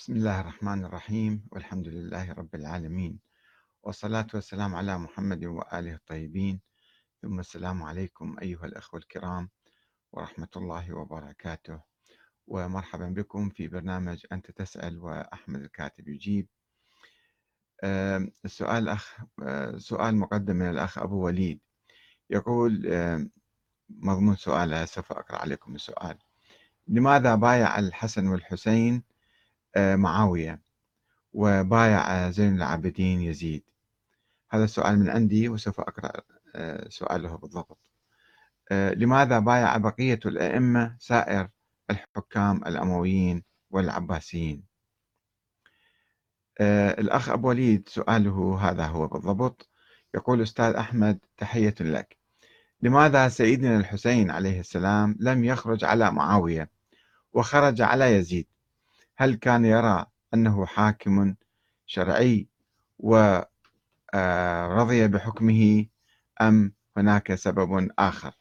بسم الله الرحمن الرحيم والحمد لله رب العالمين والصلاة والسلام على محمد وآله الطيبين. ثم السلام عليكم أيها الأخوة الكرام ورحمة الله وبركاته. ومرحبا بكم في برنامج أنت تسأل وأحمد الكاتب يجيب. السؤال أخ سؤال مقدم من الأخ أبو وليد. يقول مضمون سؤاله سوف أقرأ عليكم السؤال. لماذا بايع الحسن والحسين معاوية وبايع زين العابدين يزيد. هذا السؤال من عندي وسوف أقرأ آه، سؤاله بالضبط. آه، لماذا بايع بقية الأئمة سائر الحكام الأمويين والعباسيين؟ الأخ أبو وليد سؤاله هذا هو بالضبط. يقول أستاذ أحمد تحية لك. لماذا سيدنا الحسين عليه السلام لم يخرج على معاوية وخرج على يزيد؟ هل كان يرى أنه حاكم شرعي ورضي آه، بحكمه أم هناك سبب آخر؟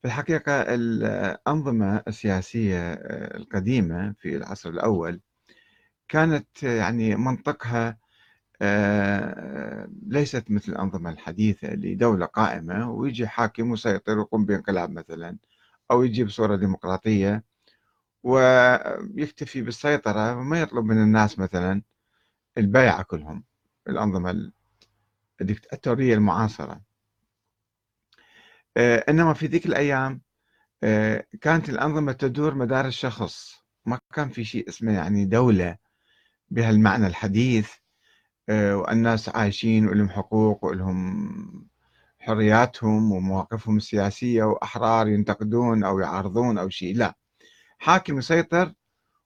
في الحقيقة الأنظمة السياسية آه، القديمة في العصر الأول كانت يعني منطقها آه، ليست مثل الأنظمة الحديثة لدولة قائمة ويجي حاكم ويسيطر ويقوم بانقلاب مثلا أو يجي بصورة ديمقراطية ويكتفي بالسيطرة وما يطلب من الناس مثلا البيعة كلهم الأنظمة الدكتاتورية المعاصرة. آه، إنما في ذيك الأيام آه، كانت الأنظمة تدور مدار الشخص. ما كان في شيء اسمه يعني دولة بهالمعنى الحديث آه، والناس عايشين ولهم حقوق ولهم حرياتهم ومواقفهم السياسية وأحرار ينتقدون أو يعارضون أو شيء. لا. حاكم يسيطر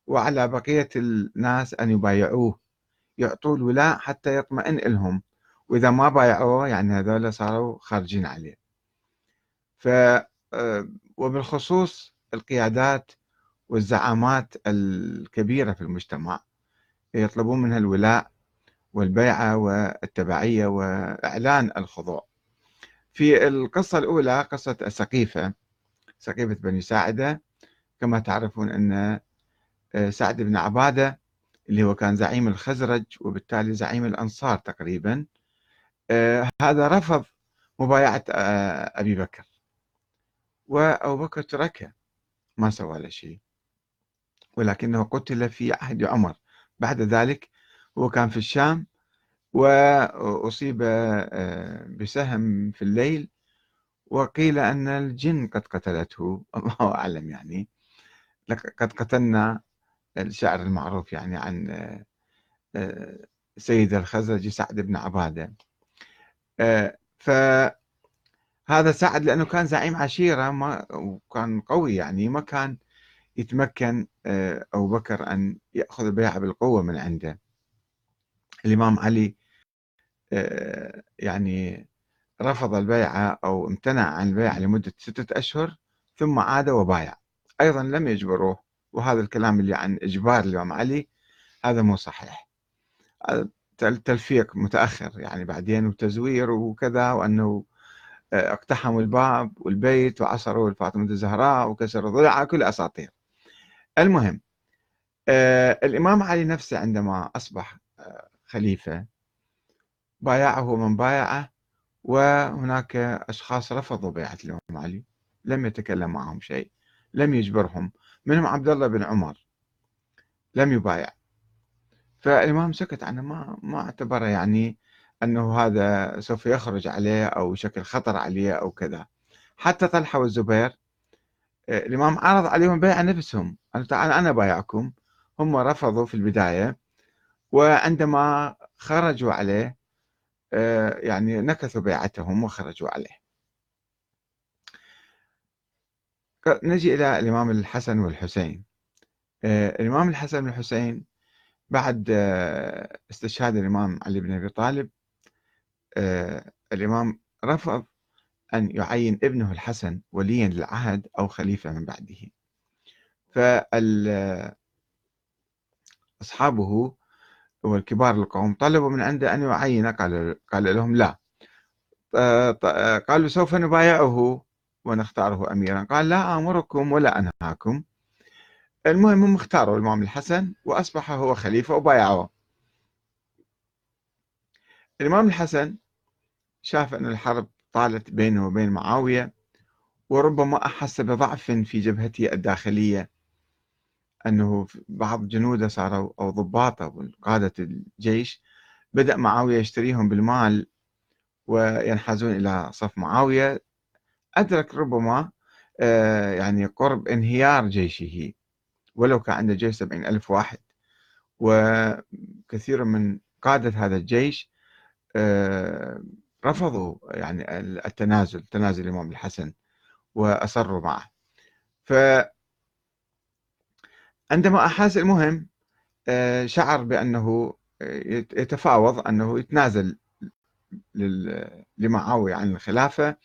وعلى بقية الناس أن يبايعوه يعطوه الولاء حتى يطمئن لهم. وإذا ما بايعوه يعني هذول صاروا خارجين عليه. ف آه، وبالخصوص القيادات والزعامات الكبيرة في المجتمع يطلبون منها الولاء والبيعة والتبعية وإعلان الخضوع. في القصة الأولى قصة السقيفة سقيفة بني ساعدة كما تعرفون أن آه، سعد بن عبادة اللي هو كان زعيم الخزرج وبالتالي زعيم الأنصار تقريبا آه، هذا رفض مبايعة آه، أبي بكر. وأبو بكر تركه ما سوى له شيء. ولكنه قتل في عهد عمر. بعد ذلك هو كان في الشام وأصيب بسهم في الليل وقيل أن الجن قد قتلته. الله أعلم يعني. قد قتلنا الشعر المعروف يعني عن آه، سيد الخزرجي سعد بن عبادة. آه، فهذا سعد لأنه كان زعيم عشيرة ما وكان قوي يعني ما كان يتمكن آه، أبو بكر أن يأخذ البيعة بالقوة من عنده. الإمام علي يعني رفض البيعة أو امتنع عن البيعة لمدة ستة أشهر ثم عاد وبايع. أيضا لم يجبروه وهذا الكلام اللي عن إجبار الإمام علي هذا مو صحيح. التلفيق متأخر يعني بعدين وتزوير وكذا وأنه آه، اقتحموا الباب والبيت وعصروا فاطمة الزهراء وكسروا ضلعها كل أساطير. المهم آه، الإمام علي نفسه عندما أصبح آه، خليفة بايعه من بايعه وهناك أشخاص رفضوا بيعة الإمام علي لم يتكلم معهم شيء. لم يجبرهم. منهم عبد الله بن عمر. لم يبايع. فالإمام سكت عنه. ما ما اعتبره يعني أنه هذا سوف يخرج عليه أو شكل خطر عليه أو كذا. حتى طلحة والزبير الإمام عرض عليهم بيع نفسهم. تعال أنا بايعكم. هم رفضوا في البداية. وعندما خرجوا عليه يعني نكثوا بيعتهم وخرجوا عليه. نجي إلى الإمام الحسن والحسين. آه، الإمام الحسن والحسين بعد آه، استشهاد الإمام علي بن أبي طالب آه، الإمام رفض أن يعين ابنه الحسن وليا للعهد أو خليفة من بعده. فأصحابه والكبار القوم طلبوا من عنده أن يعين قال, قال لهم لا. قالوا سوف نبايعه ونختاره أميرا. قال لا آمركم ولا أنهاكم. المهم هم اختاروا الإمام الحسن وأصبح هو خليفة وبايعوه. الإمام الحسن شاف أن الحرب طالت بينه وبين معاوية وربما أحس بضعف في جبهته الداخلية. أنه بعض جنوده صاروا أو ضباطه قادة الجيش بدأ معاوية يشتريهم بالمال وينحازون إلى صف معاوية. أدرك ربما آه، يعني قرب انهيار جيشه ولو كان عنده جيش سبعين ألف واحد. وكثير من قادة هذا الجيش آه، رفضوا يعني التنازل تنازل الإمام الحسن وأصروا معه. ف عندما أحس المهم آه، شعر بأنه يتفاوض أنه يتنازل لمعاوية عن الخلافة.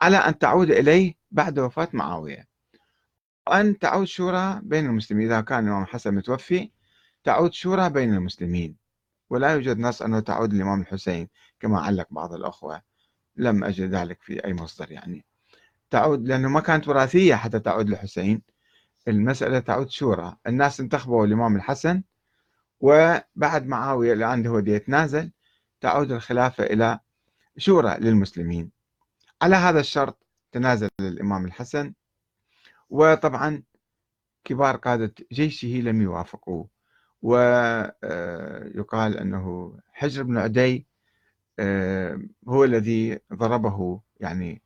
على أن تعود إليه بعد وفاة معاوية. وأن تعود شورى بين المسلمين. إذا كان الإمام الحسن متوفي تعود شورى بين المسلمين. ولا يوجد نص أنه تعود الإمام الحسين كما علق بعض الأخوة. لم أجد ذلك في أي مصدر يعني. تعود لأنه ما كانت وراثية حتى تعود للحسين. المسألة تعود شورى. الناس انتخبوا الإمام الحسن وبعد معاوية الآن هو يتنازل تعود الخلافة إلى شورى للمسلمين. على هذا الشرط تنازل الإمام الحسن وطبعا كبار قادة جيشه لم يوافقوا ويقال آه، أنه حجر بن عدي آه، هو الذي ضربه يعني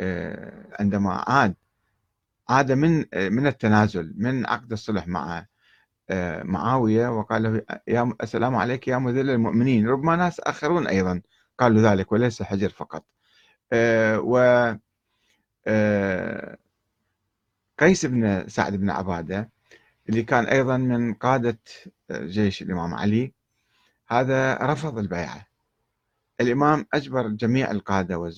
آه، عندما عاد عاد من من التنازل من عقد الصلح مع معاوية وقال له يا السلام عليك يا مذل المؤمنين. ربما ناس آخرون أيضا قالوا ذلك وليس حجر فقط. و قيس بن سعد بن عبادة اللي كان أيضا من قادة جيش الإمام علي هذا رفض البيعة. الإمام أجبر جميع القادة